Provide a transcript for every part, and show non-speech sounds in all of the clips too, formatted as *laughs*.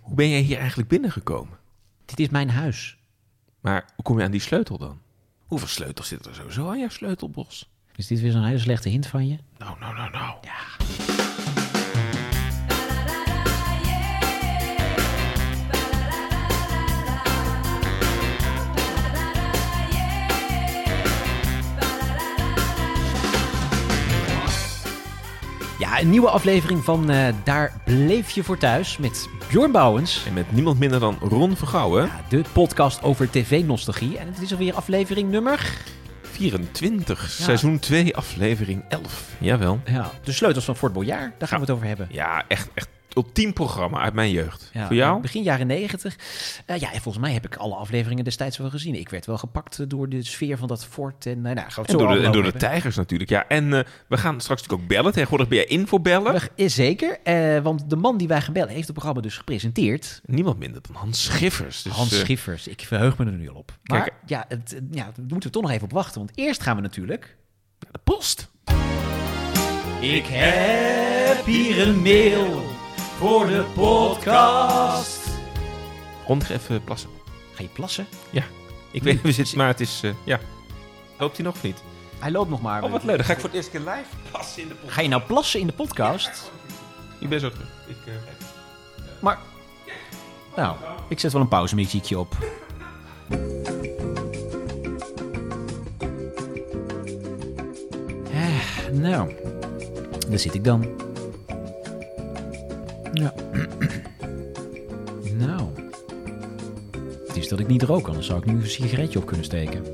Hoe ben jij hier eigenlijk binnengekomen? Dit is mijn huis. Maar hoe kom je aan die sleutel dan? Hoeveel sleutels zitten er sowieso aan jouw sleutelbos? Is dit weer zo'n hele slechte hint van je? Nou, nou, nou, nou. Ja. Ja, een nieuwe aflevering van eh, Daar bleef je voor thuis met Bjorn Bouwens. En met niemand minder dan Ron Vergouwen. Ja, de podcast over tv-nostalgie. En het is alweer aflevering nummer... 24, seizoen 2, aflevering 11. Jawel. Ja, de sleutels van Fort Boyard, daar gaan we het over hebben. Ja, echt, echt ultiem programma uit mijn jeugd. Ja, Voor jou? Begin jaren negentig. Eh, ja, en volgens mij heb ik alle afleveringen destijds wel gezien. Ik werd wel gepakt eh, door de sfeer van dat fort. En, uh, nou, het En door de, en door de tijgers natuurlijk. Ja, en eh, we gaan straks natuurlijk ook bellen. Tegenwoordig ben jij in voor bellen. Is zeker, eh, want de man die wij gaan bellen heeft het programma dus gepresenteerd. Niemand minder dan Hans Schiffers. Dus, Hans eh, Schiffers. Ik verheug me er nu al op. Maar Kijk, ja, het, ja, daar moeten we toch nog even op wachten. Want eerst gaan we natuurlijk... de post. Ik heb hier een mail voor de podcast. Ron, ga even plassen. Ga je plassen? Ik weet niet hoe zit, maar het is... eh, ja. Loopt hij nog of niet? Hij loopt nog maar. Oh, wat leuk. Dan ga ik voor het eerst keer live plassen in de podcast. Ga je nou plassen in de podcast? Ik ben zo terug. Ik, eh, Maar, nou, ik zet wel een pauzemuziekje op. Eh, nou, daar zit ik dan. Ja. *clears throat* nou. Het is dat ik niet rook, anders zou ik nu een sigaretje op kunnen steken.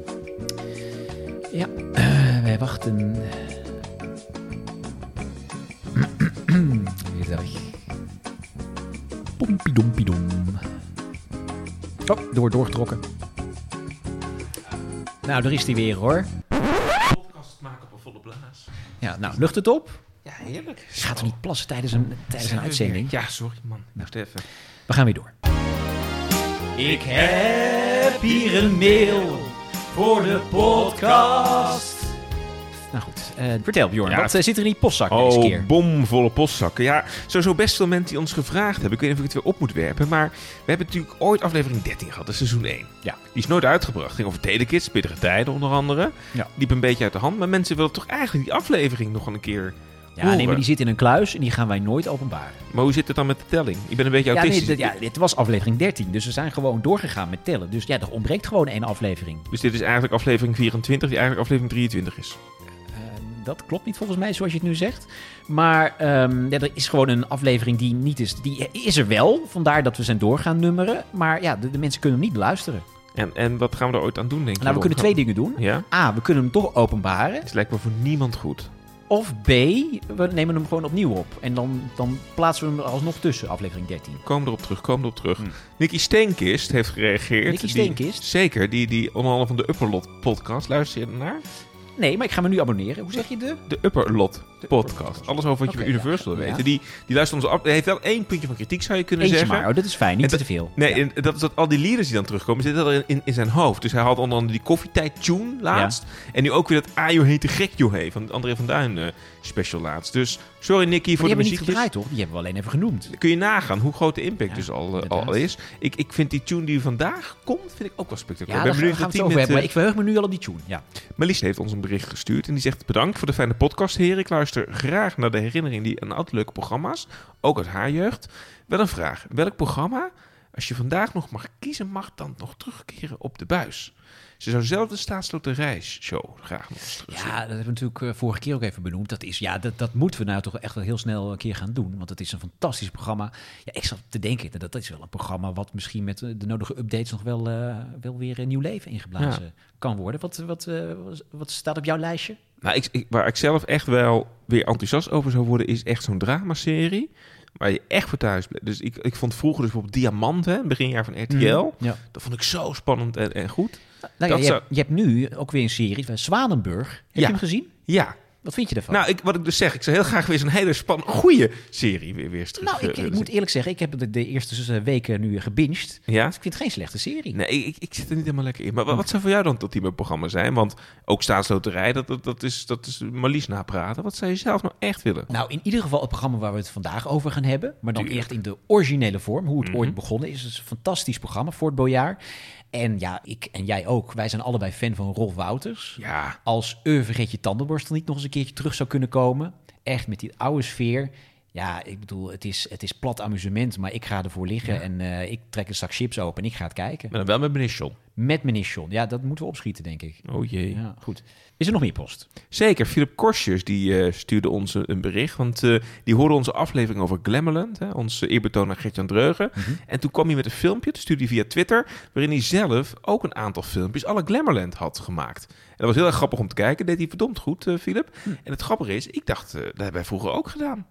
Ja, eh, wij wachten. *clears throat* Weer zeg. Pompidompidom. Oh, door, doorgetrokken. Nou, daar is hij weer hoor. podcast maken op een volle blaas. Ja, nou, lucht het op. Heerlijk. Gaat er niet plassen tijdens een, tijdens een uitzending? Ja, sorry man. Moest even. We gaan weer door. Ik heb hier een mail voor de podcast. Nou goed, eh, vertel Bjorn, Ja, wat eh, zit er in die postzak deze Oh, keer? bomvolle postzakken. Ja, sowieso best veel mensen die ons gevraagd hebben. Ik weet niet of ik het weer op moet werpen. Maar we hebben natuurlijk ooit aflevering 13 gehad. Dat is seizoen 1. Ja. Die is nooit uitgebracht. Ging over telekids, pittige tijden onder andere. Ja. Liep een beetje uit de hand. Maar mensen willen toch eigenlijk die aflevering nog een keer... Ja, nee, maar die zit in een kluis en die gaan wij nooit openbaren. Maar hoe zit het dan met de telling? Ik ben een beetje Ja, nee, autistisch. dat- ja, dit was aflevering 13, dus we zijn gewoon doorgegaan met tellen. Dus ja, er ontbreekt gewoon één aflevering. Dus dit is eigenlijk aflevering 24, die eigenlijk aflevering 23 is. Eh, dat klopt niet volgens mij, zoals je het nu zegt. Maar ehm, ja, er is gewoon een aflevering die niet is. Die is er wel, vandaar dat we zijn doorgaan nummeren. Maar ja, de, de mensen kunnen hem niet beluisteren. En, en wat gaan we er ooit aan doen, denk je? Nou, we kunnen twee dingen doen. Ja? A, we kunnen hem toch openbaren. Het lijkt me voor niemand goed. Of B, we nemen hem gewoon opnieuw op. En dan, dan plaatsen we hem er alsnog tussen, aflevering 13. Komen erop terug, komen erop terug. Hm. Nicky Steenkist heeft gereageerd. Nicky Die- Steenkist? zeker, die, die onder andere van de Upperlot podcast. Luister je ernaar? Nee, maar ik ga me nu abonneren. Hoe zeg je de? De Upperlot podcast. Alles over wat je Oké, bij Universal ja. wil Ja. weten. Die, die luistert ons af. Hij heeft wel één puntje van kritiek, zou je kunnen Eentje zeggen. maar. Oh, dat is fijn. Niet te veel. Nee, Ja. en dat is dat al die liederen die dan terugkomen, zitten er in, in, zijn hoofd. Dus hij had onder andere die koffietijd tune laatst. En nu ook weer dat Ajo heet de gek joh van André van Duin eh, special laatst. Dus sorry Nicky voor die de hebben we niet muziekjes. gedraaid, toch? Die hebben we alleen even genoemd. Kun je nagaan hoe groot de impact Ja, dus al, eh, al is. Ik, ik vind die tune die vandaag komt, vind ik ook wel spectaculair. gaan we het die over hebben. Maar ik verheug me nu al op die tune. Ja. heeft ons een bericht gestuurd en die zegt bedankt voor de fijne podcast, heren. Ik luister graag naar de herinnering die aan altijd leuke programma's, ook uit haar jeugd. Wel een vraag. Welk programma, als je vandaag nog mag kiezen, mag dan nog terugkeren op de buis? Ze zou zelf de staatsloterijshow graag nog eens terugzien. Ja, dat hebben we natuurlijk eh, vorige keer ook even benoemd. Dat, is, ja, dat, dat moeten we nou toch echt wel heel snel een keer gaan doen. Want het is een fantastisch programma. Ja, ik zat te denken, dat, dat is wel een programma wat misschien met eh, de nodige updates nog wel, eh, wel weer een nieuw leven ingeblazen kan worden. Wat, wat, wat staat op jouw lijstje? Nou, ik, ik- waar ik zelf echt wel weer enthousiast over zou worden, is echt zo'n dramaserie. Waar je echt voor thuis bent. Dus ik, ik vond vroeger dus bijvoorbeeld Diamant, hè, beginjaar van RTL. Ja. Dat vond ik zo spannend en, en goed. Nou ja, Dat je, zou- hebt, je hebt nu ook weer een serie, van Zwanenburg. Heb Ja. je hem gezien? Ja, Wat vind je ervan? Nou, ik, wat ik dus zeg, ik zou heel graag weer zo'n hele spannende, goede serie weer, weer terug. Nou, ik, eh, ik moet eerlijk zeggen, ik heb de, de eerste eh, weken nu gebinged. Ja? Dus ik vind het geen slechte serie. Nee, ik, ik zit er niet helemaal lekker in. Maar wat, wat zou voor jou dan het ultieme programma zijn? Want ook staatsloterij, dat, dat, dat is, dat is Marlies napraten. Wat zou je zelf nou echt willen? Nou, in ieder geval het programma waar we het vandaag over gaan hebben. Maar dan echt in de originele vorm, hoe het Mhm. ooit begonnen is. Het is een fantastisch programma voor het bojaar. En ja, ik en jij ook. Wij zijn allebei fan van Rolf Wouters. Ja, Als Eu vergeet je tandenborstel niet nog eens een keertje terug zou kunnen komen. Echt met die oude sfeer. Ja, ik bedoel, het is, het is plat amusement, maar ik ga ervoor liggen Ja. en eh, ik trek een zak chips open en ik ga het kijken. maar dan wel met meneer John. Met meneer John. Ja, dat moeten we opschieten, denk ik. Oh jee. Ja, goed. Is er nog meer post? Zeker, Philip Korsjes die eh, stuurde ons een bericht. Want eh, die hoorde onze aflevering over Glamourland. Hè, onze eerbetoon aan Gertjan Dreugen. Mhm. En toen kwam hij met een filmpje, dat stuurde hij via Twitter... waarin hij zelf ook een aantal filmpjes alle Glamourland had gemaakt. En dat was heel erg grappig om te kijken. deed hij verdomd goed, eh, Philip. Hm. En het grappige is, ik dacht, eh, dat hebben wij vroeger ook gedaan.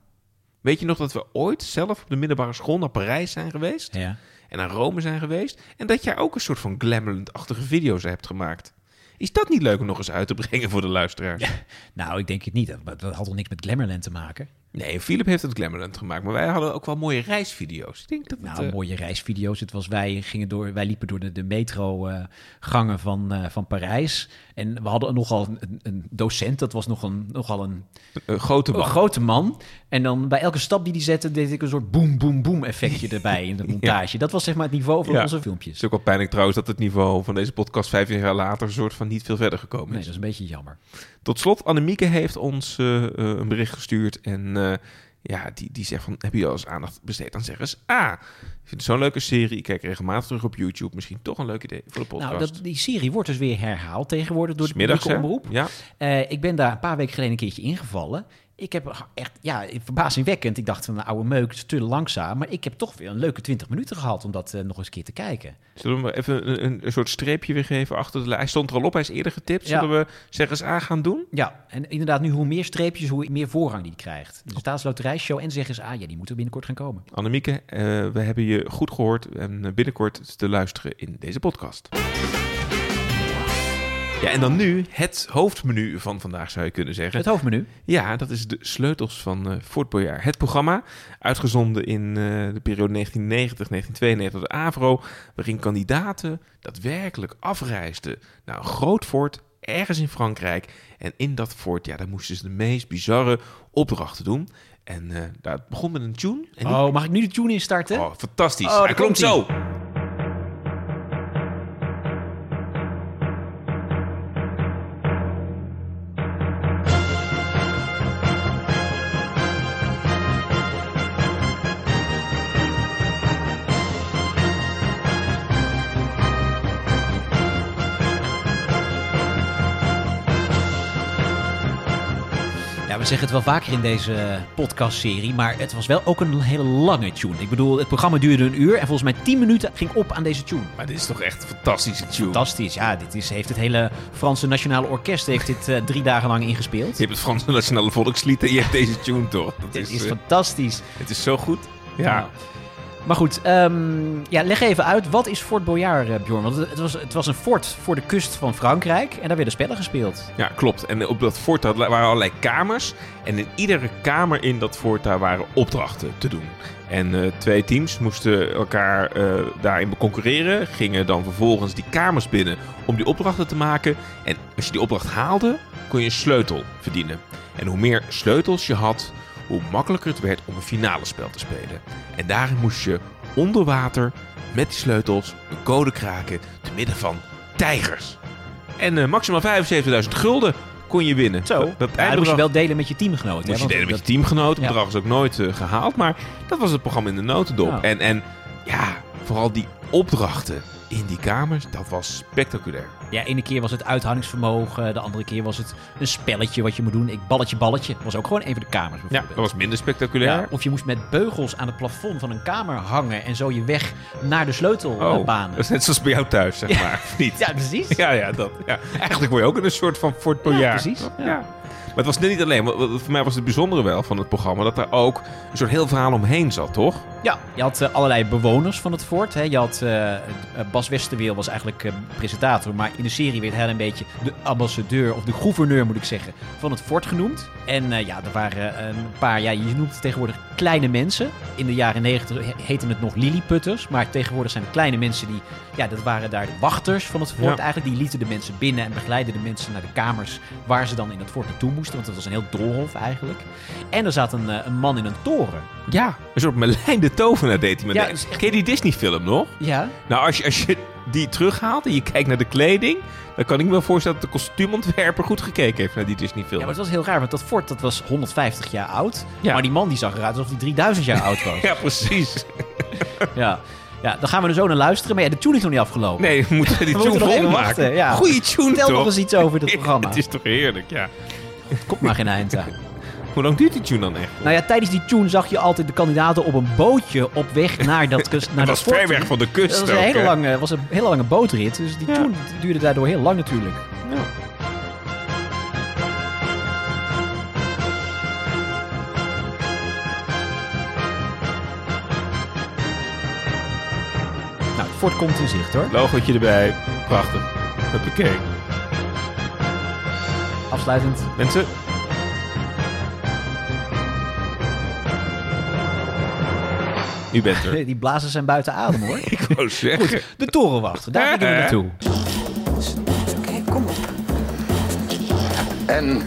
Weet je nog dat we ooit zelf op de middelbare school naar Parijs zijn geweest? Ja. En naar Rome zijn geweest? En dat jij ook een soort van Glamourland-achtige video's hebt gemaakt. Is dat niet leuk om nog eens uit te brengen voor de luisteraars? *laughs* Nou, ik denk het niet. Dat, had toch niks met Glamourland te maken? Nee, Philip heeft het Glamourland gemaakt, maar wij hadden ook wel mooie reisvideo's. Ik denk dat het, Nou, eh, mooie reisvideo's. Het was, wij, gingen door, wij liepen door de, de metro-gangen van, eh, van Parijs. En we hadden nogal een, een docent. Dat was nog een, nogal een, een grote een man. grote man. En dan bij elke stap die hij zette, deed ik een soort boem, boem, boem effectje *laughs* erbij in de montage. Dat was zeg maar het niveau van Ja. onze Het filmpjes. is ook wel pijnlijk trouwens dat het niveau van deze podcast 15 jaar later een soort van niet veel verder gekomen Nee, is. dat is een beetje jammer. Tot slot, Annemieke heeft ons eh, eh, een bericht gestuurd en eh, ja, die, die zegt van, heb je al eens aandacht besteed aan Zeg eens A? Ik vind het zo'n leuke serie, ik kijk regelmatig terug op YouTube. Misschien toch een leuk idee voor de podcast. Nou, dat, die serie wordt dus weer herhaald tegenwoordig door de Smiddags, publieke omroep. Ja, ik ben daar een paar weken geleden een keertje ingevallen. Ik heb echt, ja, verbazingwekkend. Ik dacht van een oude meuk, het is te langzaam. Maar ik heb toch weer een leuke 20 minuten gehad om dat eh, nog eens een keer te kijken. zullen we even een, een, een soort streepje weer geven achter de lijn? Hij stond er al op, hij is eerder getipt. Ja. Zullen we Zeg eens A gaan doen? Ja, en inderdaad, nu hoe meer streepjes, hoe meer voorrang die krijgt. De staatsloterijshow en zeg eens, ah ja, die moeten binnenkort gaan komen. Annemieke, eh, we hebben je goed gehoord en eh, binnenkort te luisteren in deze podcast. Ja, en dan nu het hoofdmenu van vandaag zou je kunnen zeggen. Het hoofdmenu. Ja, dat is de sleutels van eh Fort Boyard. Het programma, uitgezonden in eh, de periode 1990-1992 door de AVRO, waarin kandidaten daadwerkelijk afreisden naar een groot fort ergens in Frankrijk. En in dat fort, ja, daar moesten ze de meest bizarre opdrachten doen. En eh daar begon met een tune. En Oh, mag ik nu de tune instarten? Oh, fantastisch. Oh, Hij klonk zo. Zeggen het wel vaker in deze podcastserie, maar het was wel ook een hele lange tune. Ik bedoel, het programma duurde een uur en volgens mij 10 minuten ging op aan deze tune. Maar dit is toch echt een fantastische tune. Fantastisch, ja. Dit is, heeft het hele Franse Nationale Orkest heeft dit eh, drie dagen lang ingespeeld. Je hebt het Franse Nationale Volkslied en je hebt deze tune toch? Dat Dit is, is eh, fantastisch. het is zo goed. Ja. Ja. Maar goed, ehm, ja, leg even uit. Wat is Fort Boyard, eh, Bjorn? Want het, was, het was een fort voor de kust van Frankrijk. En daar werden spellen gespeeld. Ja, klopt. En op dat fort waren allerlei kamers. En in iedere kamer in dat fort daar waren opdrachten te doen. En eh, twee teams moesten elkaar eh, daarin concurreren. Gingen dan vervolgens die kamers binnen om die opdrachten te maken. En als je die opdracht haalde, kon je een sleutel verdienen. En hoe meer sleutels je had, hoe makkelijker het werd om een finale spel te spelen. En daarin moest je onder water met die sleutels een code kraken te midden van tijgers. En eh, maximaal 75.000 gulden kon je winnen. Zo. Dat, Ja, moest je wel delen met je teamgenoten. moest je delen met je teamgenoten. Het bedrag is ook nooit eh, gehaald. Maar dat was het programma in de notendop. Ja. En, en ja, vooral die opdrachten in die kamers, dat was spectaculair. Ja, ene keer was het uithoudingsvermogen. De andere keer was het een spelletje wat je moet doen. Ik balletje, balletje. Was ook gewoon een van de kamers Ja, dat was minder spectaculair. Ja, of je moest met beugels aan het plafond van een kamer hangen en zo je weg naar de sleutelbaan. Oh, dat is net zoals bij jou thuis, zeg Ja. maar. Niet? Ja, precies. *laughs* Ja, ja, dat. Ja. Eigenlijk word je ook in een soort van Fort Boyard. Ja, precies. Ja. Maar het was net niet alleen. Voor mij was het bijzondere wel van het programma dat er ook een soort heel verhaal omheen zat, toch? Ja, je had eh, allerlei bewoners van het fort. Hè. Je had eh, eh, Bas Westerweel was eigenlijk presentator, maar in de serie werd hij een beetje de ambassadeur of de gouverneur moet ik zeggen van het fort genoemd. En ja, er waren een paar, ja, je noemt het tegenwoordig kleine mensen. In de jaren negentig heten het nog lilliputters, maar tegenwoordig zijn het kleine mensen die, ja, dat waren daar de wachters van het fort Ja. eigenlijk. Die lieten de mensen binnen en begeleiden de mensen naar de kamers waar ze dan in het fort naartoe moesten, want het was een heel doolhof eigenlijk. En er zat een, een man in een toren. Ja, een soort Merlijn de Tovenaar deed hij met Ja, echt- Ken je die Disney-film nog? Ja, Nou, als je, als je die terughaalt en je kijkt naar de kleding... dan kan ik me wel voorstellen dat de kostuumontwerper goed gekeken heeft naar die Disney-film. Ja, maar het was heel raar, want dat fort dat was 150 jaar oud. Ja. Maar die man die zag eruit alsof hij 3000 jaar oud was. *laughs* Ja, precies. *laughs* ja. ja, dan gaan we er zo naar luisteren. Maar ja, de tune is nog niet afgelopen. Nee, we moeten *laughs* die tune volmaken. wachten, ja. Goeie tune, Vertel toch? nog eens iets over dit programma. het is toch heerlijk, ja. Komt maar geen eind aan. Hoe lang duurt die tune dan echt? Nou ja, tijdens die tune zag je altijd de kandidaten op een bootje op weg naar dat, kus- *laughs* naar Dat was ver weg van de kust Dat was een, hele lange, was een hele lange bootrit. Dus die Ja. tune duurde daardoor heel lang natuurlijk. Nou, het fort komt in zicht hoor. Logootje erbij. Prachtig. Huppakee. Afsluitend. Mensen, u bent er. *laughs* Die blazen zijn buiten adem hoor. *laughs* Ik wou zeggen. De torenwacht, daar gaan we *laughs* naartoe. Oké, kom op. En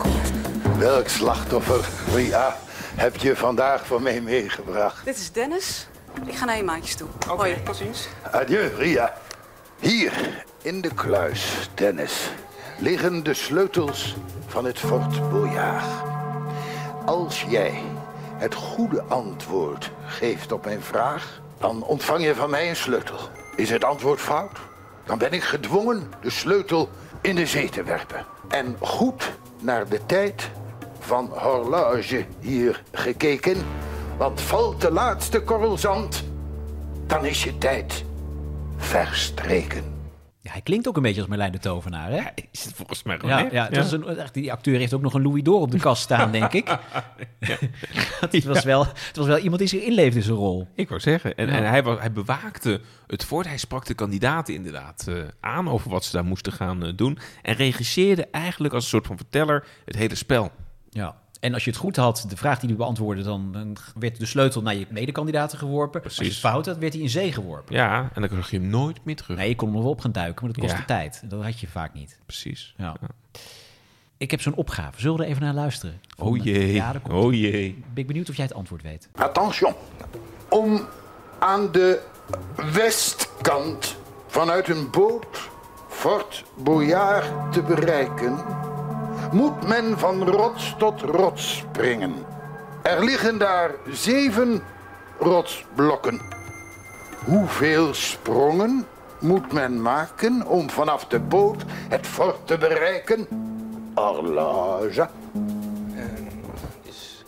welk slachtoffer, Ria, heb je vandaag voor mij meegebracht? Dit is Dennis. Ik ga naar je maatjes toe. Hoi. tot ziens. Adieu, Ria. Hier, in de kluis, Dennis, liggen de sleutels van het Fort Boyard. Als jij het goede antwoord geeft op mijn vraag, dan ontvang je van mij een sleutel. Is het antwoord fout, dan ben ik gedwongen de sleutel in de zee te werpen. En goed naar de tijd van horloge hier gekeken, want valt de laatste korrel zand, dan is je tijd verstreken. Ja, hij klinkt ook een beetje als Merlijn de Tovenaar, hè? Is het volgens mij gewoon Ja, ja, dat Is een, echt, die acteur heeft ook nog een Louis d'Or op de kast staan, denk ik. *laughs* *laughs* het, was wel, het was wel iemand die zich inleefde in zijn rol. Ik wou zeggen. En, Ja. en hij, was, hij bewaakte het fort. Hij sprak de kandidaten inderdaad eh, aan over wat ze daar moesten gaan eh, doen. En regisseerde eigenlijk als een soort van verteller het hele spel. Ja. En als je het goed had, de vraag die hij beantwoordde, dan, werd de sleutel naar je medekandidaten geworpen. Als je Precies. het fout had, werd hij in zee geworpen. Ja, en dan zag je hem nooit meer terug. Nee, je kon hem nog wel op gaan duiken, maar dat kostte Ja. tijd. Dat had je vaak niet. Precies. Ja. Ik heb zo'n opgave. Zullen we er even naar luisteren? Van, Oh jee. Ja, dat komt. Oh jee. Ben ik benieuwd of jij het antwoord weet. Attention. Om aan de westkant vanuit een boot Fort Boyard te bereiken, moet men van rots tot rots springen. Er liggen daar zeven rotsblokken. Hoeveel sprongen moet men maken om vanaf de boot het fort te bereiken? Horloge.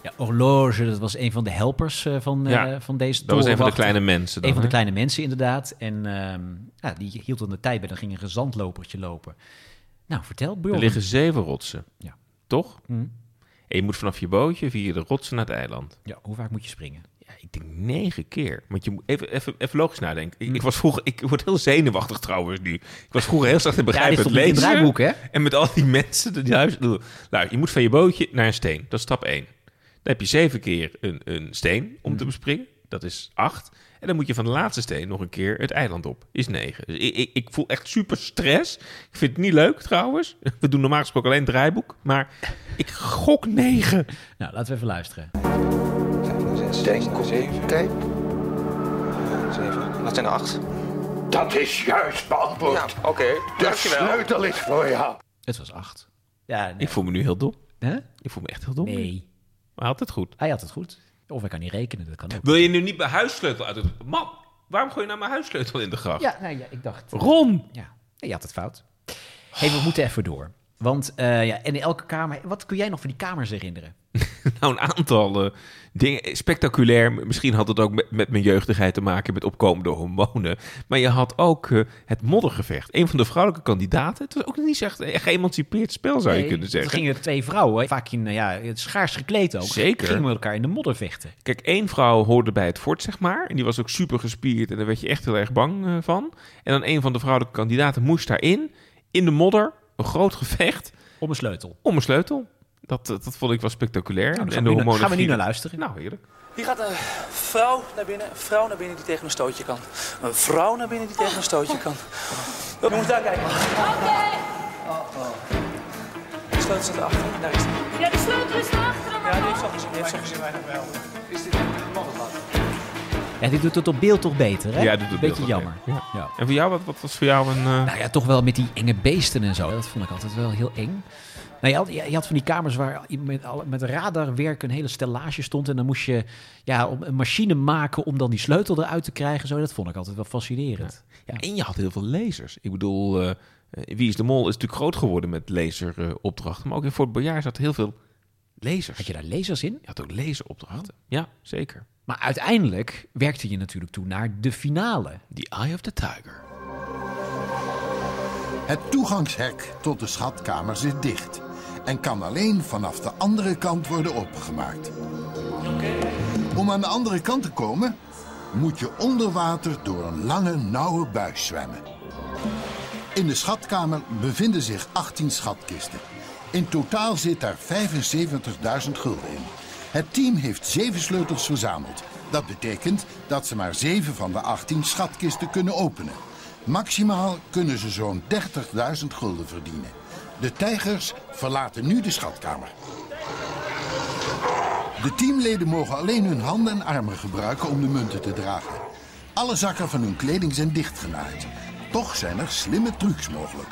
Ja, horloge, dat was een van de helpers eh, van, eh, Ja, van deze Dat was een van de kleine mensen. Dan, Een van de kleine mensen inderdaad. En ehm, ja, die hield dan de tijd bij. Dan ging een gezandlopertje lopen. Nou, vertel, Bjorn. Er liggen zeven rotsen. Ja. Toch? Mhm. En je moet vanaf je bootje via de rotsen naar het eiland. Ja, hoe vaak moet je springen? Ja, ik denk negen keer. Want je moet even, even, even logisch nadenken. Mm. Ik, ik was vroeger, ik word heel zenuwachtig trouwens nu. Ik was vroeger heel slecht in Ja, begrijpen stond het draaiboek, hè? En met al die *laughs* mensen die huis. Nou, je moet van je bootje naar een steen. Dat is stap 1. Dan heb je zeven keer een, een steen om te Mm. bespringen. Dat is acht. En dan moet je van de laatste steen nog een keer het eiland op. Is negen. Dus ik, ik, ik voel echt super stress. Ik vind het niet leuk trouwens. *laughs* We doen normaal gesproken alleen het draaiboek. Maar ik gok negen. Nou, laten we even luisteren. Denk op zeven, tijd. zeven. Dat zijn er acht. Dat is juist beantwoord. Ja, oké. De Dankjewel. sleutel is voor jou. Het was acht. Ja, nee. Ik voel me nu heel dom. Hè? Ik voel me echt heel dom. Nee, Maar had het goed. hij had het goed. Of hij kan niet rekenen, dat kan ook. Wil je nu niet mijn huissleutel uit het... Man, waarom gooi je nou mijn huissleutel in de gracht? Ja, nou ja, ik dacht... Ron! Ja, je had het fout. hey, we moeten even door. Want, eh, ja, en in elke kamer... Wat kun jij nog van die kamers herinneren? *laughs* *laughs* nou, een aantal eh, dingen. Spectaculair. Misschien had het ook met, met mijn jeugdigheid te maken met opkomende hormonen. Maar je had ook eh, het moddergevecht. Een van de vrouwelijke kandidaten. Het was ook niet echt een geëmancipeerd spel, zou je kunnen zeggen. Er gingen twee vrouwen, vaak in, nou ja, het schaars gekleed ook. Zeker. Gingen met elkaar in de modder vechten. Kijk, één vrouw hoorde bij het fort, zeg maar. En die was ook super gespierd. En daar werd je echt heel erg bang eh, van. En dan een van de vrouwelijke kandidaten moest daarin. In de modder. Een groot gevecht. Om een sleutel. Om een sleutel. Dat, dat, dat vond ik wel spectaculair. Nou, daar en gaan, de we nu, naar- hormonen gaan we nu naar luisteren. Nou, heerlijk. Hier gaat een vrouw naar binnen, een vrouw naar binnen die tegen een stootje kan. Een vrouw naar binnen die tegen een stootje kan. Oh, jongens, daar kijken. De sleutel staat erachter, daar is die. Ja, de sleutel is erachter. Ja, die heeft zo gezien, die heeft zo gezien. Is dit een? Ja, dit doet het op beeld toch beter, hè? Ja, dit doet Een het beetje beeld jammer. ook Ja. En voor jou, wat, wat was voor jou een... eh, Nou ja, toch wel met die enge beesten en zo. Dat vond ik altijd wel heel eng. Nou, je, had, je je had van die kamers waar met, met radarwerk een hele stellage stond. En dan moest je ja, een machine maken om dan die sleutel eruit te krijgen. Zo, dat vond ik altijd wel fascinerend. Ja, en je had heel veel lasers. Ik bedoel, eh, eh, Wie is de Mol is natuurlijk groot geworden met laseropdrachten. maar ook in Fort Boyard zat heel veel lasers. Had je daar lasers in? Je had ook laseropdrachten. Ja, zeker. Maar uiteindelijk werkte je natuurlijk toe naar de finale. The Eye of the Tiger. Het toegangshek tot de schatkamer zit dicht en kan alleen vanaf de andere kant worden opengemaakt. Om aan de andere kant te komen, moet je onder water door een lange, nauwe buis zwemmen. In de schatkamer bevinden zich 18 schatkisten. In totaal zit daar 75.000 gulden in. Het team heeft zeven sleutels verzameld. Dat betekent dat ze maar zeven van de 18 schatkisten kunnen openen. Maximaal kunnen ze zo'n 30.000 gulden verdienen. De tijgers verlaten nu de schatkamer. De teamleden mogen alleen hun handen en armen gebruiken om de munten te dragen. Alle zakken van hun kleding zijn dichtgenaaid. Toch zijn er slimme trucs mogelijk.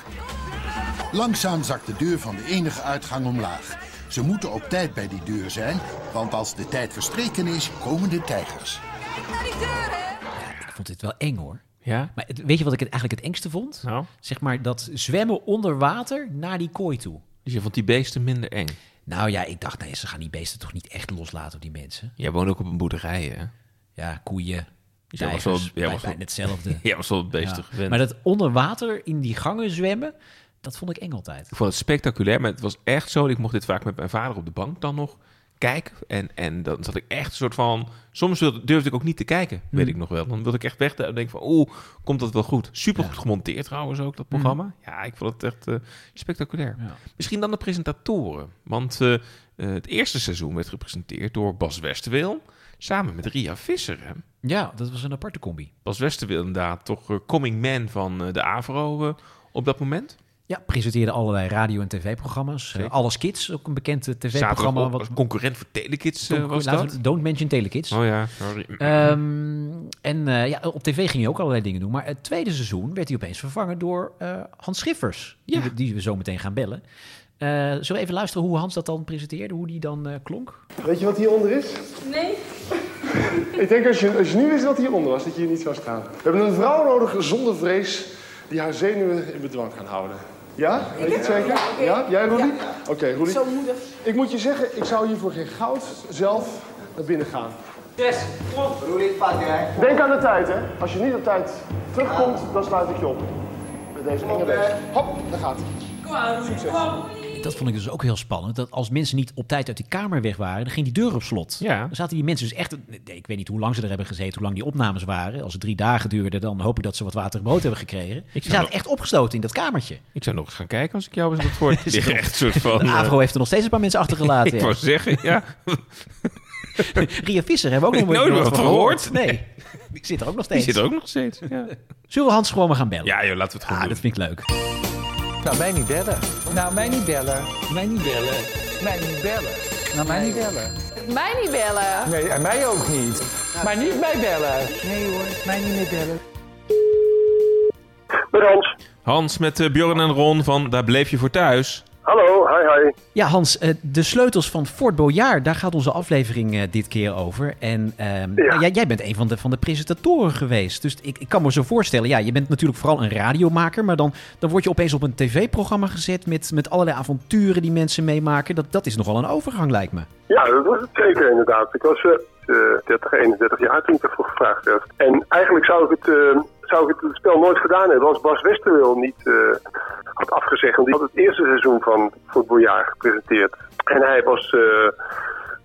Langzaam zakt de deur van de enige uitgang omlaag. Ze moeten op tijd bij die deur zijn, want als de tijd verstreken is, komen de tijgers. Ik vond dit wel eng hoor. Ja? Maar het- weet je wat ik het eigenlijk het engste vond? Nou, Zeg maar dat zwemmen onder water naar die kooi toe. dus je vond die beesten minder eng. Nou ja, ik dacht, nee, ze gaan die beesten toch niet echt loslaten op die mensen. Jij woont ook op een boerderij, hè? Ja, koeien, Dus jij was tijgers, wel- jij bij- was bijna hetzelfde. *laughs* Jij was wel het beesten Ja. gewend. Maar dat onder water in die gangen zwemmen, dat vond ik eng altijd. Ik vond het spectaculair, maar het was echt zo. Ik mocht dit vaak met mijn vader op de bank dan nog kijken. En, en dan zat ik echt een soort van... Soms durfde ik ook niet te kijken, weet ik nog wel. Dan wilde ik echt weg en denk van... Oeh, komt dat wel goed? Super goed gemonteerd trouwens ook, dat programma. Ja, ik vond het echt eh, spectaculair. Ja. Misschien dan de presentatoren. Want eh, eh, het eerste seizoen werd gepresenteerd door Bas Westerweel... samen met Ria Visser, hè? Ja, dat was een aparte combi. Bas Westerweel inderdaad toch coming man van de AVRO op dat moment. Ja, presenteerde allerlei radio- en tv-programma's. Uh, Alles Kids, ook een bekend eh, tv-programma. Wat, concurrent voor Telekids eh, was laten dat. we- Don't mention Telekids. Oh ja, sorry. Ehm, en eh, ja, op tv ging hij ook allerlei dingen doen. Maar het tweede seizoen werd hij opeens vervangen door eh, Hans Schiffers. Ja. Die, we, die we zo meteen gaan bellen. Eh, zullen we even luisteren hoe Hans dat dan presenteerde? Hoe die dan eh, klonk? Weet je wat hieronder is? Nee. *laughs* Ik denk als je, als je nu wist wat hieronder was, dat je hier niet zou staan. We hebben een vrouw nodig zonder vrees die haar zenuwen in bedwang kan houden. Ja? Weet je het zeker? Ja? Jij, Rudy? Oké, Rudy. Zo moedig. Ik moet je zeggen, ik zou hier voor geen goud zelf naar binnen gaan. Yes, kom. Roelie, pak jij. Denk aan de tijd, hè. Als je niet op tijd terugkomt, dan sluit ik je op. Met deze enge. Hop, daar gaat hij. Kom aan, Rudy. Kom aan. Dat vond ik dus ook heel spannend. Dat als mensen niet op tijd uit die kamer weg waren, dan ging die deur op slot. Ja. Dan zaten die mensen dus echt... Ik weet niet hoe lang ze er hebben gezeten, hoe lang die opnames waren. Als het drie dagen duurde, dan hoop ik dat ze wat water en brood hebben gekregen. Die zou zaten nog- echt opgesloten in dat kamertje. Ik zou nog eens gaan kijken als ik jou eens dat voor. *laughs* Echt soort van... De eh, AVRO heeft er nog steeds een paar mensen achtergelaten. *laughs* ik ja. wou zeggen, ja. *laughs* Ria Visser hebben we ook nog Nooit wat gehoord. Nee, die zit er ook nog Die steeds. zit er ook nog steeds. Ja, Zullen we Hans gewoon maar gaan bellen? ja joh, laten we het gewoon Ah, doen. dat vind ik leuk. Nou, mij niet bellen. Nou, mij niet bellen. Mij niet bellen. Mij niet bellen. Nou, mij niet bellen. Mij niet bellen. Nee, en mij ook niet. Maar niet mij bellen. Nee hoor, mij niet meer bellen. Met Hans. Hans met eh, Bjorn en Ron van Daar bleef je voor thuis. Ja, Hans, eh, de sleutels van Fort Boyard, daar gaat onze aflevering eh, dit keer over. En ehm, nou, jij, jij bent een van de, van de presentatoren geweest. Dus ik, ik kan me zo voorstellen, ja, je bent natuurlijk vooral een radiomaker. Maar dan, dan word je opeens op een tv-programma gezet met, met allerlei avonturen die mensen meemaken. Dat, dat is nogal een overgang, lijkt me. Ja, dat was het zeker inderdaad. Ik was eh, eh, 30, 31 jaar toen ik ervoor gevraagd werd. En eigenlijk zou ik het, zou ik het spel nooit gedaan hebben als Bas Westerwil niet eh, had afgezegd. Want die had het eerste seizoen van Voetbaljaar gepresenteerd. En hij was... eh,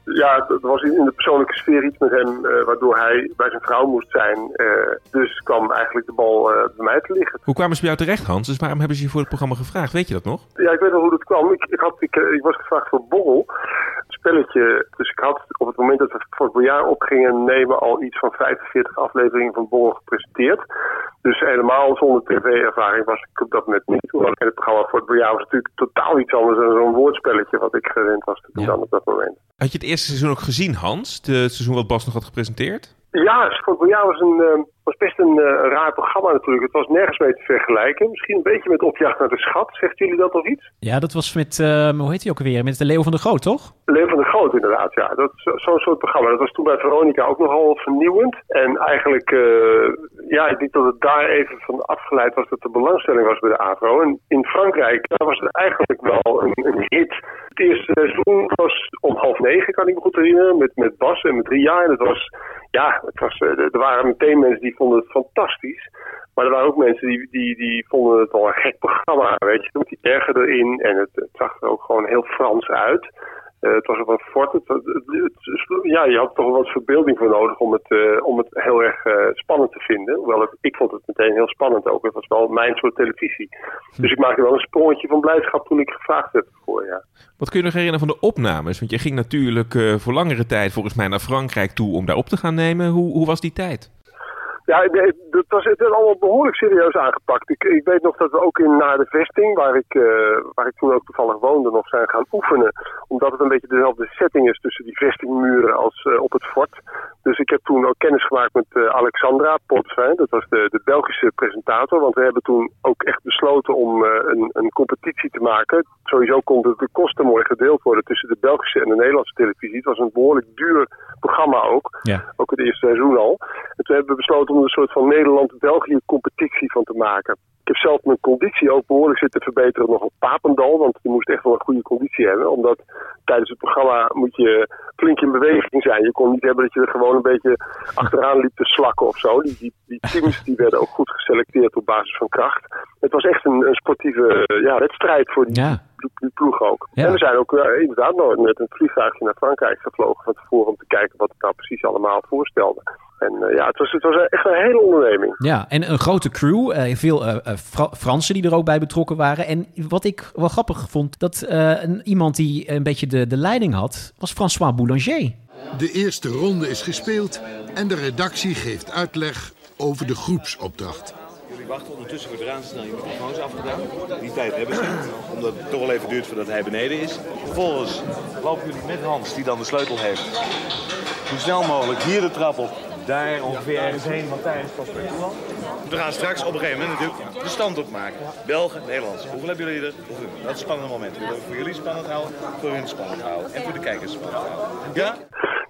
ja, er was in de persoonlijke sfeer iets met hem eh, waardoor hij bij zijn vrouw moest zijn. Dus kwam eigenlijk de bal bij mij te liggen. Hoe kwamen ze bij jou terecht, Hans? Dus waarom hebben ze je voor het programma gevraagd? Weet je dat nog? Ja, ik weet nog hoe dat kwam. Ik, ik, had, ik, ik was gevraagd voor Borrel, spelletje. Dus ik had op het moment dat we voor het jaar op gingen nemen al iets van 45 afleveringen van Borrel gepresenteerd. Dus helemaal zonder tv-ervaring was ik op dat moment niet. Hoewel het programma voor het jaar was natuurlijk totaal iets anders dan zo'n woordspelletje wat ik gewend was te doen op dat moment. Had je het eerste seizoen ook gezien, Hans? Het seizoen wat Bas nog had gepresenteerd? Ja, Sport Boyard was, een, eh, was best een raar programma natuurlijk. Het was nergens mee te vergelijken. Misschien een beetje met Opjacht naar de Schat. Zegt jullie dat nog iets? Ja, dat was met, eh, hoe heet hij ook alweer? Met de Leeuw van de Groot, toch? Leeuw van de Groot inderdaad, ja. Dat Zo'n soort programma. Dat was toen bij Veronica ook nogal vernieuwend. En eigenlijk, eh, ja, ik denk dat het daar even van afgeleid was dat de belangstelling was bij de AVRO. En in Frankrijk daar was het eigenlijk wel een, een hit. Het eerste seizoen was om half negen, kan ik me goed herinneren, met, met Bas en met Ria. En het was, ja, het was, eh, er waren meteen mensen die vonden het fantastisch. Maar er waren ook mensen die, die, die vonden het wel een gek programma, weet je. Met die ergen erin en het, het zag er ook gewoon heel Frans uit. Eh, het was op een fort. Het, het- ja, je had toch wel wat verbeelding voor nodig om het, eh, om het heel erg eh, spannend te vinden. Hoewel ik vond het meteen heel spannend ook. Het was wel mijn soort televisie. Dus ik maakte wel een sprongetje van blijdschap toen ik gevraagd werd voor, ja. Wat kun je nog herinneren van de opnames? Want je ging natuurlijk voor langere tijd volgens mij naar Frankrijk toe om daar op te gaan nemen. Hoe, hoe was die tijd? Ja, dat was, het is allemaal behoorlijk serieus aangepakt. Ik, ik weet nog dat we ook in naar de vesting, waar ik, eh, waar ik toen ook toevallig woonde, nog zijn gaan oefenen. Omdat het een beetje dezelfde setting is tussen die vestingmuren als eh, op het fort. Dus ik heb toen ook kennis gemaakt met eh, Alexandra Potvin. Dat was de, de Belgische presentator. Want we hebben toen ook echt besloten om eh, een, een competitie te maken. Sowieso konden de kosten mooi gedeeld worden tussen de Belgische en de Nederlandse televisie. Het was een behoorlijk duur programma ook. Ja. Ook het eerste seizoen al. En toen hebben we besloten om een soort van Nederland-België competitie van te maken. Ik heb zelf mijn conditie ook behoorlijk zitten verbeteren nog op Papendal. Want je moest echt wel een goede conditie hebben. Omdat tijdens het programma moet je flink in beweging zijn. Je kon niet hebben dat je er gewoon een beetje achteraan liep te slakken of zo. Die, die, die teams die werden ook goed geselecteerd op basis van kracht. Het was echt een, een sportieve eh, ja, wedstrijd voor die, Ja. die, die ploeg ook. Ja. En we zijn ook eh, inderdaad nog met een vliegtuigje naar Frankrijk gevlogen van tevoren om te kijken wat het nou precies allemaal voorstelde. En eh, ja, het was, het was echt een hele onderneming. Ja, en een grote crew. eh, veel eh, Fra- Fransen die er ook bij betrokken waren. En wat ik wel grappig vond, dat eh, een, iemand die een beetje de, de leiding had, was François Boulanger. De eerste ronde is gespeeld en de redactie geeft uitleg over de groepsopdracht. Jullie wachten ondertussen wordt eraan snel je microfoons afgedaan. Die tijd hebben ze niet, omdat het toch wel even duurt voordat hij beneden is. Vervolgens lopen jullie met Hans, die dan de sleutel heeft. Zo snel mogelijk hier de trap op. Daar ongeveer ergens heen, want daar is pas. We gaan straks op een gegeven moment natuurlijk de stand opmaken. Belgen, Nederlands. Hoeveel hebben jullie er? Hoeveel? Dat is een spannend moment. We willen voor jullie spannend houden, voor hun spannend houden. En voor de kijkers spannend houden. Ja?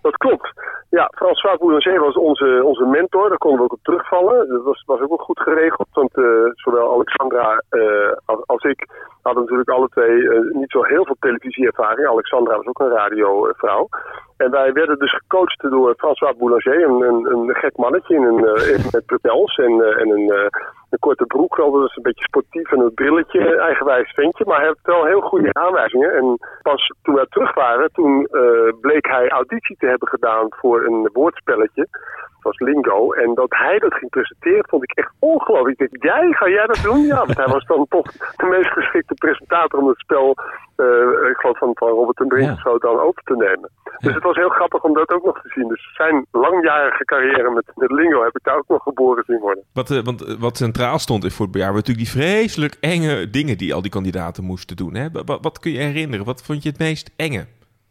Dat klopt. Ja, François Boulanger was onze, onze mentor. Daar konden we ook op terugvallen. Dat was, was ook wel goed geregeld. Want eh, zowel Alexandra eh, als, ik hadden natuurlijk alle twee eh, niet zo heel veel televisieervaring. Alexandra was ook een radiovrouw. En wij werden dus gecoacht door François Boulanger, een, een, een gek mannetje in een, met propels en, en een, een korte broek. Dat was een beetje sportief en een brilletje, eigenwijs ventje. Maar hij had wel heel goede aanwijzingen. En pas toen wij terug waren, toen eh, bleek hij auditie te hebben gedaan voor een woordspelletje. Het was Lingo. En dat hij dat ging presenteren, vond ik echt ongelooflijk. Ik dacht, jij, ga jij dat doen? Ja, want hij was dan toch de meest geschikte presentator om het spel, eh, ik geloof van, van Robert en Brink of zo, dan over te nemen. Dus het was heel grappig om dat ook nog te zien. Dus zijn langjarige carrière met, met Lingo heb ik daar ook nog geboren zien worden. Wat, eh, want wat centraal stond in voor het waren natuurlijk die vreselijk enge dingen die al die kandidaten moesten doen. Hè? Wat kun je herinneren? Wat vond je het meest enge?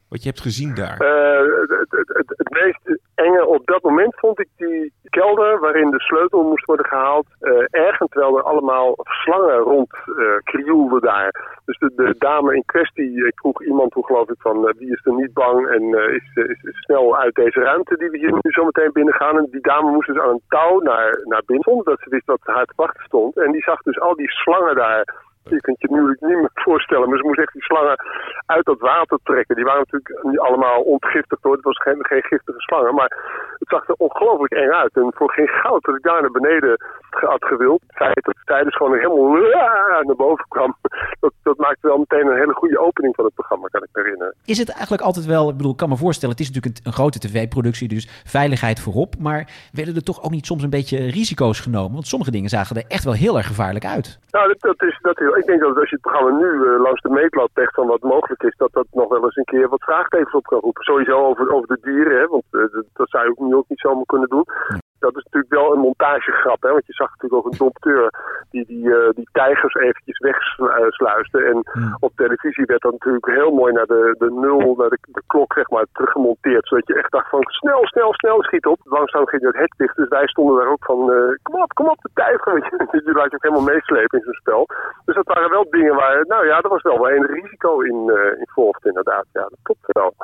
Wat je hebt gezien daar. Eh, het, het, het, meest enge op dat moment vond ik die kelder waarin de sleutel moest worden gehaald. eh ergens terwijl er allemaal slangen rond eh krioelden daar. Dus de, dame in kwestie, ik vroeg iemand toen geloof ik van wie is er niet bang en is, is, snel uit deze ruimte die we hier nu zo meteen binnen gaan. En die dame moest dus aan een touw naar, naar binnen, zonder dat ze wist dat haar te wachten stond. En die zag dus al die slangen daar je kunt je nu niet meer voorstellen, maar ze moest echt die slangen uit dat water trekken. Die waren natuurlijk niet allemaal ontgiftigd hoor, het was geen, geen giftige slangen, maar het zag er ongelooflijk eng uit. En voor geen goud dat ik daar naar beneden had gewild. Het feit dat zij dus gewoon helemaal *laughs* naar boven kwam, dat, dat maakte wel meteen een hele goede opening van het programma, kan ik me herinneren. Is het eigenlijk altijd wel, ik bedoel, ik kan me voorstellen, het is natuurlijk een, een grote tv-productie, dus veiligheid voorop. Maar werden er toch ook niet soms een beetje risico's genomen? Want sommige dingen zagen er echt wel heel erg gevaarlijk uit. Nou, dat, dat is, dat is, ik denk dat als je het programma nu eh, langs de meetlat legt van wat mogelijk is, dat dat nog wel eens een keer wat vraagtekens op kan roepen. Sowieso over, over de dieren, hè, want eh, dat, zou je nu ook niet zomaar kunnen doen. Dat is natuurlijk wel een montagegrap, hè, want je zag natuurlijk ook een dompteur die die, eh, die tijgers eventjes wegsluisde. En op televisie werd dat natuurlijk heel mooi naar de, de nul, naar de, de klok zeg maar, teruggemonteerd. Zodat je echt dacht van snel, snel, snel schiet op. Langzaam ging het hek dicht, dus wij stonden daar ook van eh, kom op, kom op de tijger. Weet je. *laughs* Die laat je ook helemaal meeslepen in zo'n spel. Dus dat waren wel dingen waar, nou ja, er was wel wel een risico in, eh in volgt inderdaad. Ja, dat klopt wel.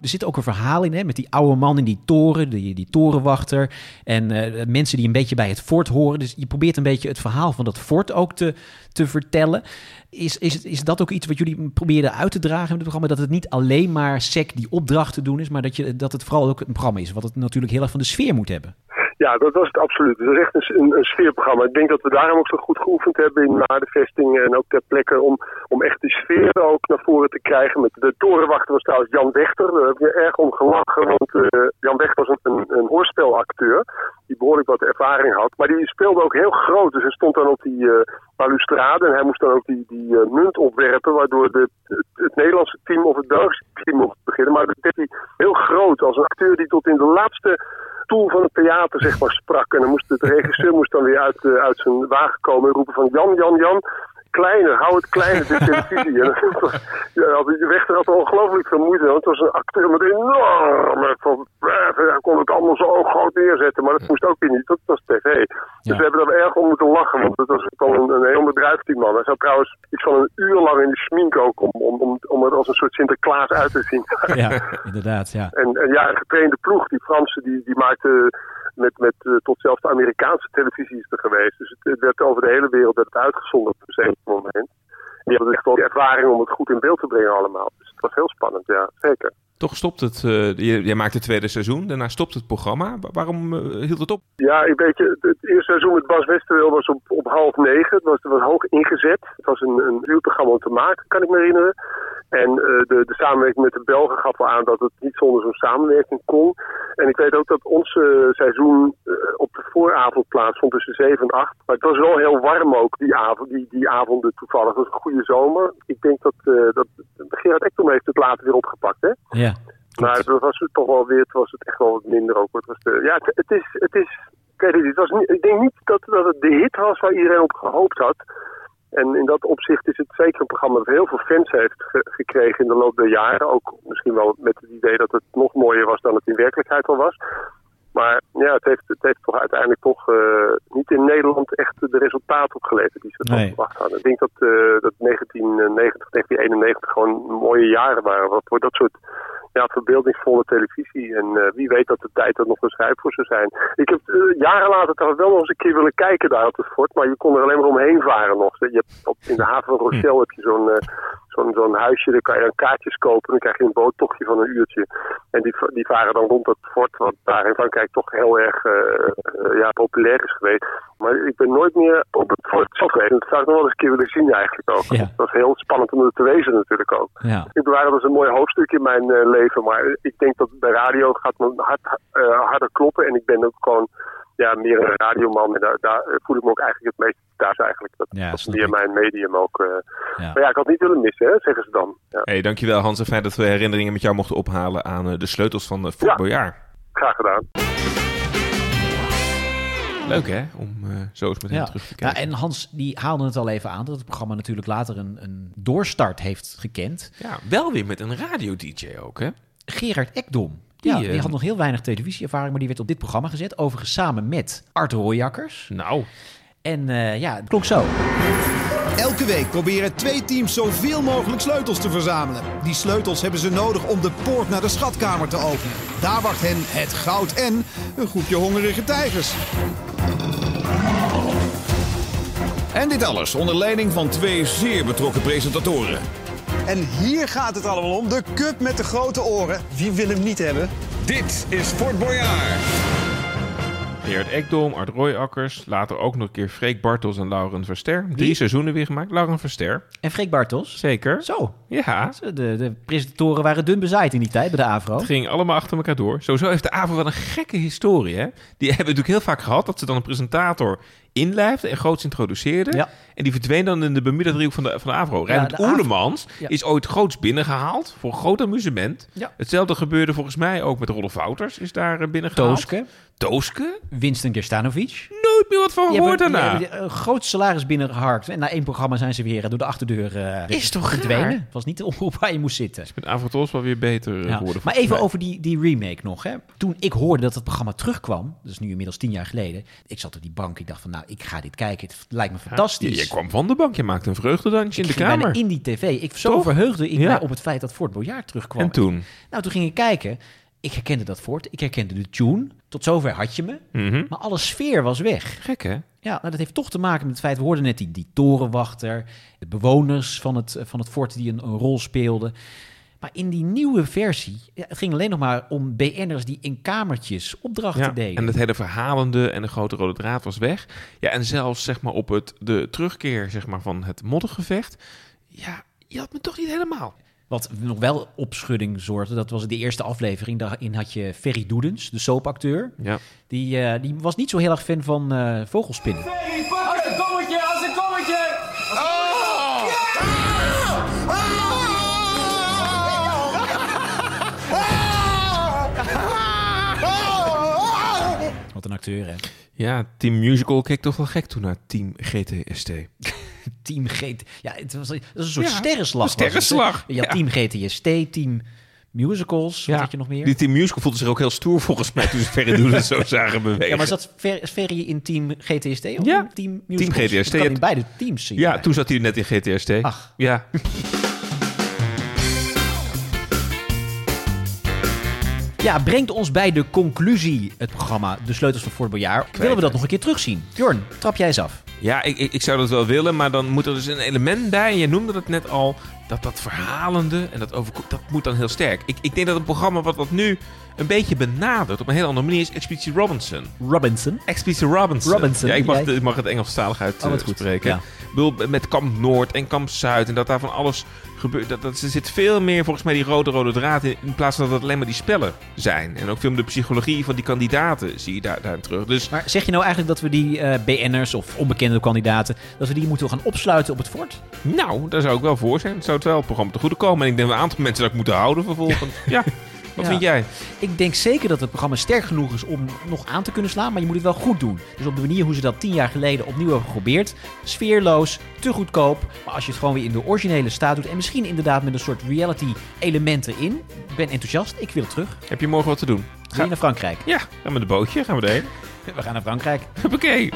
Er zit ook een verhaal in, hè, met die oude man in die toren, die, die torenwachter. En eh, mensen die een beetje bij het fort horen. Dus je probeert een beetje het verhaal van dat fort ook te, te vertellen. Is, is, is dat ook iets wat jullie probeerden uit te dragen in het programma? Dat het niet alleen maar sec die opdrachten doen is, maar dat, je, dat het vooral ook een programma is. Wat het natuurlijk heel erg van de sfeer moet hebben. Ja, dat was het absoluut. Het is echt een, sfeerprogramma. Ik denk dat we daarom ook zo goed geoefend hebben in Maardenvesting en ook ter plekke om, om echt die sfeer ook naar voren te krijgen. Met de torenwachter was trouwens Jan Wechter. Daar heb je erg om gelachen, want uh, Jan Wechter was een, een, hoorspelacteur die behoorlijk wat ervaring had. Maar die speelde ook heel groot, dus hij stond dan op die uh, balustrade en hij moest dan ook die, die uh, munt opwerpen, waardoor de, het, Nederlandse team of het Belgische team mocht beginnen. Maar dat deed hij heel groot, als een acteur die tot in de laatste stoel van het theater zeg maar sprak. En dan moest de regisseur moest dan weer uit, uh, uit zijn wagen komen en roepen van Jan, Jan, Jan, kleiner, hou het kleiner, dit *laughs* televisie. en ja, de rechter had ongelooflijk veel moeite, want het was een acteur met enorme, van, hij kon het allemaal zo groot neerzetten, maar dat moest ook weer niet, dat was tv. Dus ja. we hebben er erg om moeten lachen, want het was gewoon een, een heel bedrijf die man. Hij zat trouwens iets van een uur lang in de schmink ook, om, om, om, om er als een soort Sinterklaas uit te zien. ja, inderdaad, ja. *laughs* En, en ja, een getrainde ploeg, die Fransen, die, die maakte met, met uh, tot zelfs de Amerikaanse televisie is er geweest. Dus het, werd over de hele wereld werd het uitgezonden op een zeker moment. En die hadden echt wel de ervaring om het goed in beeld te brengen allemaal. Dus het was heel spannend, ja, zeker. Toch stopt het, uh, jij maakt het tweede seizoen, daarna stopt het programma. Waarom uh, hield het op? Ja, weet je, het eerste seizoen met Bas Westerwil was op, op half negen. Het was, hoog ingezet. Het was een, een uurprogramma om te maken, kan ik me herinneren. En uh, de, de samenwerking met de Belgen gaf wel aan dat het niet zonder zo'n samenwerking kon. En ik weet ook dat ons seizoen op vooravond plaatsvond tussen 7 en 8. Maar het was wel heel warm ook, die, avond, die, die avonden toevallig. Het was een goede zomer. Ik denk dat, uh, dat Gerard Ekdom heeft het later weer opgepakt, hè? Ja. Maar het was het toch wel weer, het was het echt wel wat minder ook. Het was de, ja, het, het, is, het is, ik weet het niet, het was niet, ik denk niet dat, dat het de hit was waar iedereen op gehoopt had. En in dat opzicht is het zeker een programma dat heel veel fans heeft ge gekregen in de loop der jaren. Ook misschien wel met het idee dat het nog mooier was dan het in werkelijkheid al was. Maar ja, het heeft, het heeft toch uiteindelijk toch uh, niet in Nederland echt de resultaten opgeleverd die ze nee. verwacht hadden. Ik denk dat, uh, dat 1990, 1991 gewoon mooie jaren waren voor dat soort ja, verbeeldingsvolle televisie. En uh, wie weet dat de tijd er nog rijp voor zou zijn. Ik heb uh, jaren later trouwens wel nog eens een keer willen kijken daar op het fort, maar je kon er alleen maar omheen varen nog. Je hebt op, in de haven van Rochelle heb je zo'n uh, zo'n zo'n huisje, daar kan je dan kaartjes kopen, dan krijg je een boottochtje van een uurtje. En die, die varen dan rond het fort, wat daar in Frankrijk toch heel erg ja, populair is geweest. Maar ik ben nooit meer op het fort geweest. Dat zou ik nog wel eens een keer willen zien eigenlijk ook. Ja. Het was heel spannend om er te wezen natuurlijk ook. Ja. Ik bewaar dat als een mooi hoofdstuk in mijn leven, maar ik denk dat bij radio gaat mijn hart uh, harder kloppen. En ik ben ook gewoon ja, meer een radioman. En daar, daar voel ik me ook eigenlijk het meest thuis eigenlijk. Dat, ja, dat meer mijn medium ook. Uh, ja. Maar ja, ik had niet willen missen, hè, zeggen ze dan. Ja. Hey, dankjewel Hans. En fijn dat we herinneringen met jou mochten ophalen aan uh, de sleutels van uh, Fort ja. Boyard. Graag gedaan. Leuk hè, om eh, zo eens met hem terug te Ja, kijken. en Hans die haalde het al even aan dat het programma natuurlijk later een, een doorstart heeft gekend. Ja, wel weer met een radio-dj ook hè. Gerard Ekdom. Die, ja, die eh, had nog heel weinig televisieervaring, maar die werd op dit programma gezet. Overigens samen met Art Rooijakkers. Nou. En eh, ja, het klonk zo. Elke week proberen twee teams zoveel mogelijk sleutels te verzamelen. Die sleutels hebben ze nodig om de poort naar de schatkamer te openen. Daar wacht hen het goud en een groepje hongerige tijgers. En dit alles onder leiding van twee zeer betrokken presentatoren. En hier gaat het allemaal om. De cup met de grote oren. Wie wil hem niet hebben? Dit is Fort Boyard. Gerard Ekdom, Art Royakkers, later ook nog een keer Freek Bartels en Lauren Verster. Drie seizoenen weer gemaakt. Lauren Verster. En Freek Bartels. Zeker. Zo. Ja. De, de presentatoren waren dun bezaaid in die tijd bij de AVRO. Het ging allemaal achter elkaar door. Sowieso heeft de AVRO wel een gekke historie. Hè? Die hebben we natuurlijk heel vaak gehad. Dat ze dan een presentator inlijfde en groots introduceerde. Ja. En die verdween dan in de Bermuda-driehoek van de, van de AVRO. Reinhard Ja. is ooit groots binnengehaald. Voor groot amusement. Hetzelfde gebeurde volgens mij ook met Rolf Wouters. Is daar eh, binnengehaald. Tooske. Tooske? Winston Gerstanovic. Nooit meer wat van gehoord daarna. hebben een groot salaris binnengeharkt. En na één programma zijn ze weer eh, door de achterdeur eh, Is toch verdwenen. Het was niet de omroep waar je moest zitten. Met Avrotos wel weer beter eh, Ja. geworden. Maar even mij. over die, die remake nog. Hè. Toen ik hoorde dat het programma terugkwam, dat is nu inmiddels tien jaar geleden. Ik zat op die bank, ik dacht van nou, ik ga dit kijken. Het lijkt me fantastisch. Ja, je kwam van de bank, je maakte een vreugdedansje in de kamer. in die tv. Ik zo Toch? verheugde ik Ja. mij op het feit dat Fort Boyard terugkwam. En toen? Nou, toen ging ik kijken. Ik herkende dat Fort. Ik herkende de tune. Tot zover had je me. Mhm. Maar alle sfeer was weg. Gek hè? Ja, nou, dat heeft toch te maken met het feit... We hoorden net die, die torenwachter. De bewoners van het, van het fort die een, een rol speelden. Maar in die nieuwe versie... Het ging alleen nog maar om BN'ers die in kamertjes opdrachten Ja, deden. en het hele verhalende en de grote rode draad was weg. Ja, en zelfs zeg maar op het, de terugkeer zeg maar, van het moddergevecht. Ja, je had me toch niet helemaal. Wat nog wel opschudding zorgde, dat was de eerste aflevering. Daarin had je Ferry Doedens, de soapacteur. Ja. Die, eh, die was niet zo heel erg fan van eh, vogelspinnen. Acteur, hè? Ja, Team Musical keek toch wel gek toen naar Team GTST. *laughs* Team GT. Ja, het was, het was een soort Ja, sterrenslag. een sterrenslag, het, ja. Team GTST, Team Musicals. Wat had je nog meer? Die Team Musical voelde zich ook heel stoer volgens mij toen ze Ferry Doelen *laughs* zo zagen bewegen. Ja, maar zat Fer- Ferry in Team GTST of Ja, Team Team Musicals? GTST. Dat kan in beide teams zien. Ja, toen zat hij net in GTST. Ach. Ja. *laughs* Ja, brengt ons bij de conclusie het programma De Sleutels van Fort Boyard. Willen we dat nog een keer terugzien? Jorn, trap jij eens af. Ja, ik, ik, ik zou dat wel willen, maar dan moet er dus een element bij. En je noemde het net al, dat dat verhalende en dat overko- dat moet dan heel sterk. Ik, ik denk dat een programma wat dat nu een beetje benadert op een heel andere manier is Expeditie Robinson. Robinson? Expeditie Robinson. Robinson, Ja, ik mag, het Engelstalig uit Oh, goed. spreken. Ja. Bedoel, met Kamp Noord en Kamp Zuid en dat daar van alles gebeurt. Dat, dat, er zit veel meer volgens mij die rode rode draad in, in plaats van dat het alleen maar die spellen zijn. En ook veel meer de psychologie van die kandidaten zie je daar, daarin terug. Dus Maar zeg je nou eigenlijk dat we die eh, BN'ers of onbekende kandidaten... dat we die moeten gaan opsluiten op het fort? Nou, daar zou ik wel voor zijn. Het zou het wel het programma te goede komen. En ik denk dat een aantal mensen dat ik moeten houden vervolgens. *laughs* Ja, wat Ja. vind jij? Ik denk zeker dat het programma sterk genoeg is om nog aan te kunnen slaan, maar je moet het wel goed doen. Dus op de manier hoe ze dat tien jaar geleden opnieuw hebben geprobeerd. Sfeerloos, te goedkoop, maar als je het gewoon weer in de originele staat doet en misschien inderdaad met een soort reality elementen in. Ik ben enthousiast, ik wil terug. Heb je morgen wat te doen? Ga je naar Frankrijk? Ja, gaan we met een bootje, gaan we erheen. *laughs* We gaan naar Frankrijk. Oké.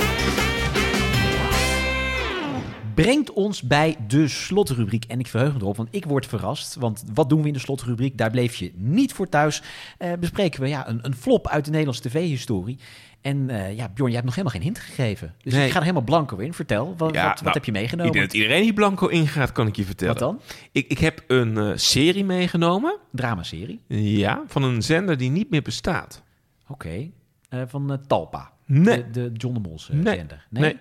Brengt ons bij de slotrubriek. En ik verheug me erop, want ik word verrast. Want wat doen we in de slotrubriek? Daar bleef je niet voor thuis. Eh, bespreken we ja, een, een flop uit de Nederlandse tv-historie. En eh, ja, Bjorn, jij hebt nog helemaal geen hint gegeven. Dus Nee. ik ga er helemaal blanco in. Vertel, wat, Ja, wat, wat nou, heb je meegenomen? Ik denk dat iedereen hier blanco ingaat, kan ik je vertellen. Wat dan? Ik, ik heb een eh, serie meegenomen. Dramaserie? Ja, van een zender die niet meer bestaat. Oké. Van Talpa. Nee. De, de John de Mols Nee. zender. Nee.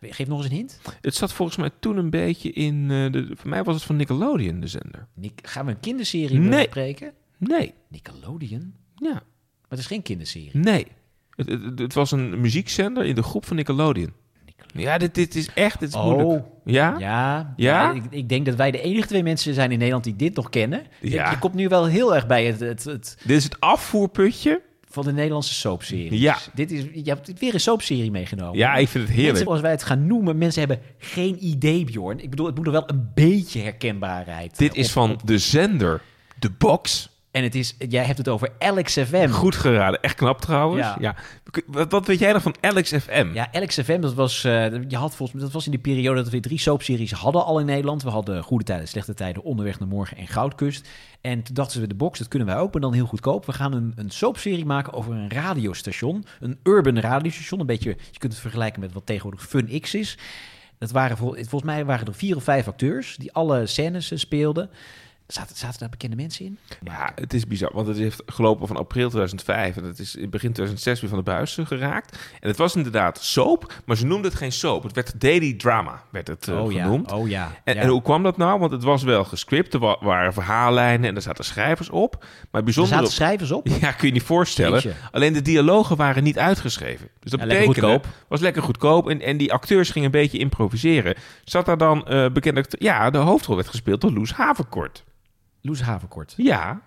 Geef nog eens een hint. Het zat volgens mij toen een beetje in... eh, de, voor mij was het van Nickelodeon, de zender. Nick, gaan we een kinderserie Nee. bespreken? Nee. Nickelodeon? Ja. Maar het is geen kinderserie. Nee. Het, het, het was een muziekzender in de groep van Nickelodeon. Ja, dit, dit is echt dit is moeilijk. Ja? Ja, Ja? ik, ik denk dat wij de enige twee mensen zijn in Nederland die dit nog kennen. Je- Ja. Je, komt nu wel heel erg bij het, het, het Dit is het afvoerputje van de Nederlandse soapseries. Ja. Dit is, je hebt weer een soapserie meegenomen. Ja, ik vind het heerlijk. Mensen, als wij het gaan noemen, mensen hebben geen idee, Bjorn. Ik bedoel, het moet er wel een beetje herkenbaarheid Dit is op- van de zender The Box. En het is, jij hebt het over Alex FM. Goed geraden. Echt knap trouwens. Ja. Ja. Wat, wat weet jij dan van Alex FM? Ja, Alex FM, dat was, eh, je had volgens mij, dat was in die periode dat we drie soapseries hadden al in Nederland. We hadden Goede Tijden, Slechte Tijden, Onderweg naar Morgen en Goudkust. En toen dachten we, de box, dat kunnen wij ook, maar dan heel goedkoop. We gaan een, een soapserie maken over een radiostation. Een urban radiostation. Een beetje, je kunt het vergelijken met wat tegenwoordig Fun X is. Dat waren, vol- volgens mij waren er vier of vijf acteurs die alle scènes eh, speelden. Zaten, zaten daar bekende mensen in? Ja, het is bizar, want het heeft gelopen van april 2005 en het is in begin 2006 weer van de buis geraakt. En het was inderdaad soap, maar ze noemden het geen soap. Het werd daily drama, werd het eh, Oh ja, genoemd. oh ja, En, ja. en hoe kwam dat nou? Want het was wel gescript, er wa- waren verhaallijnen en er zaten schrijvers op. Maar het bijzondere... Er zaten schrijvers op? *laughs* Ja, kun je niet voorstellen. Jeetje. Alleen de dialogen waren niet uitgeschreven. Dus dat Ja, lekker betekende, goedkoop. was lekker goedkoop. En, en die acteurs gingen een beetje improviseren. Zat daar dan eh bekend Ja, de hoofdrol werd gespeeld door Loes Haverkort. Loes Haverkort. Ja.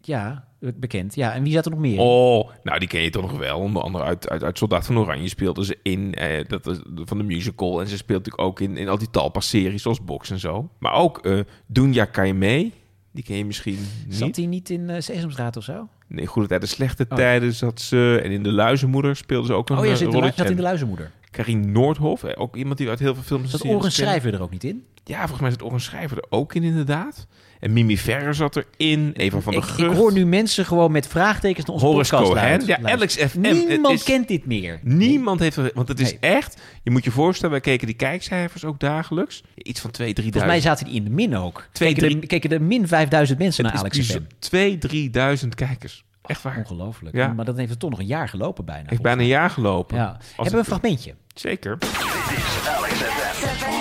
Ja, bekend. Ja, en wie zat er nog meer? Oh, nou die ken je toch nog wel. Onder andere uit, uit, uit Soldaat van Oranje speelde ze in. Eh, dat is van de musical. En ze speelt natuurlijk ook in, in al die talpas-series zoals Box en zo. Maar ook eh Dunja kan je mee. Die ken je misschien niet. Zat hij niet in eh, Sesamstraat of zo? Nee, goede tijden, slechte Oh. tijden zat ze. En in De Luizenmoeder speelde ze ook nog Oh ja, een de, zat in de Luizenmoeder. Karin Noordhof, eh, ook iemand die uit heel veel films... Zat Oren. Schrijver er ook niet in? Ja, volgens mij zit Oren Schrijver er ook in, inderdaad. En Mimi Verrer zat erin. Eva van der Ik, ik Gucht. hoor nu mensen gewoon met vraagtekens naar onze Horace podcast Cohen. luisteren. Ja, Alex FM. Niemand is- kent dit meer. Niemand heeft er... Want het is echt... Je moet je voorstellen, wij keken die kijkcijfers ook dagelijks. Iets van 2, 3 Volgens mij zaten die in de min ook. Twee, keken, er, keken er min 5000 mensen naar Alex FM. 2, 3000 kijkers. Echt waar. Ongelooflijk. Ja. Maar dat heeft het toch nog een jaar gelopen bijna. Heeft bijna een jaar gelopen. Ja. Hebben we een fragmentje? Zeker. Alex FM,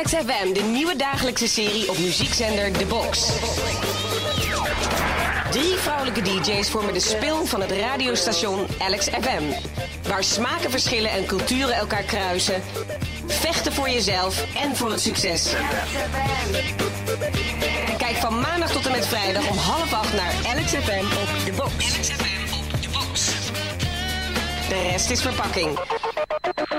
de nieuwe dagelijkse serie op muziekzender The Box. Drie vrouwelijke DJ's vormen de spil van het radiostation Alex FM. Waar smaken verschillen en culturen elkaar kruisen. Vechten voor jezelf en voor het succes. Kijk van maandag tot en met vrijdag om half acht naar Alex FM op The Box. De rest is verpakking.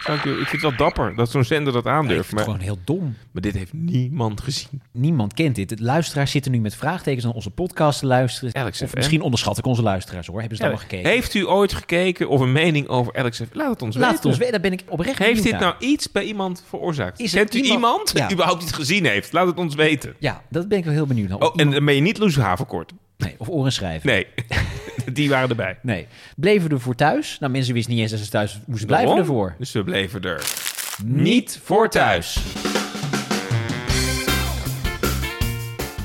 Dank. Ik vind het wel dapper dat zo'n zender dat aandurft. maar, Gewoon heel dom. maar dit heeft niemand gezien. Niemand kent dit. De luisteraars zitten nu met vraagtekens naar onze podcast te luisteren. Alex Of misschien onderschat ik onze luisteraars hoor. Hebben ze dat Ja, nog gekeken? Heeft u ooit gekeken of een mening over Alex? Laat het ons Laat weten. het ons weten. Daar ben ik oprecht Heeft dit nou iets bij iemand veroorzaakt? Is Kent u iemand- iemand Ja. die überhaupt iets gezien heeft? Laat het ons weten. Ja, dat ben ik wel heel benieuwd naar. Oh, en dan ben je niet Loes Haverkort? Nee, of oren schrijven. Nee, *laughs* die waren erbij. Nee. Bleven we ervoor thuis? Nou, mensen wisten niet eens dat ze thuis moesten blijven ervoor. Dus we bleven er niet voor thuis.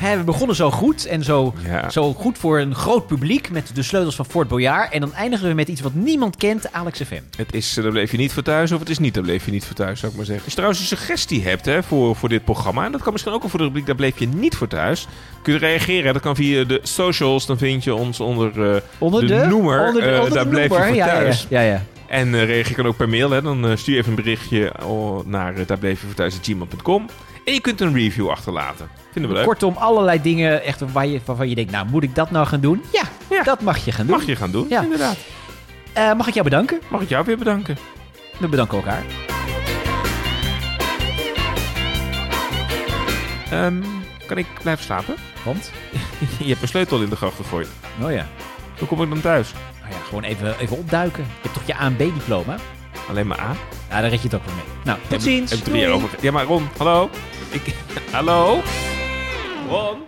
Hè, we begonnen zo goed en zo, Ja. zo goed voor een groot publiek met de sleutels van Fort Boyard. En dan eindigen we met iets wat niemand kent, Alex FM. Het is, eh, daar bleef je niet voor thuis of het is niet, daar bleef je niet voor thuis, zou ik maar zeggen. Als je trouwens een suggestie hebt hè, voor, voor dit programma, en dat kan misschien ook wel voor de rubriek, daar bleef je niet voor thuis, kun je reageren. Dat kan via de socials, dan vind je ons onder, eh, Onder de, noemer, onder de, eh, onder daar de bleef noemer. je voor ja, thuis. Ja, ja. En reageer kan ook per mail, hè. dan stuur je even een berichtje oh, naar uh, daar bleef je voor. En je kunt een review achterlaten. Vinden we leuk. Kortom, allerlei dingen echt waar je, waarvan je denkt, nou moet ik dat nou gaan doen? Ja, dat mag je gaan doen. Mag je gaan doen, Ja. inderdaad. Eh, mag ik jou bedanken? Mag ik jou weer bedanken? We bedanken elkaar. Ehm, kan ik blijven slapen? Want? *laughs* je hebt een sleutel in de gracht gegooid. Oh ja. Hoe kom ik dan thuis? Nou ja, gewoon even, even opduiken. Je hebt toch je A en B-diploma? Alleen maar A? Ja, daar red je het ook wel mee. Nou, tot ziens. heb drie jaar over. Ja, maar Ron, hallo? Hallo? Ron?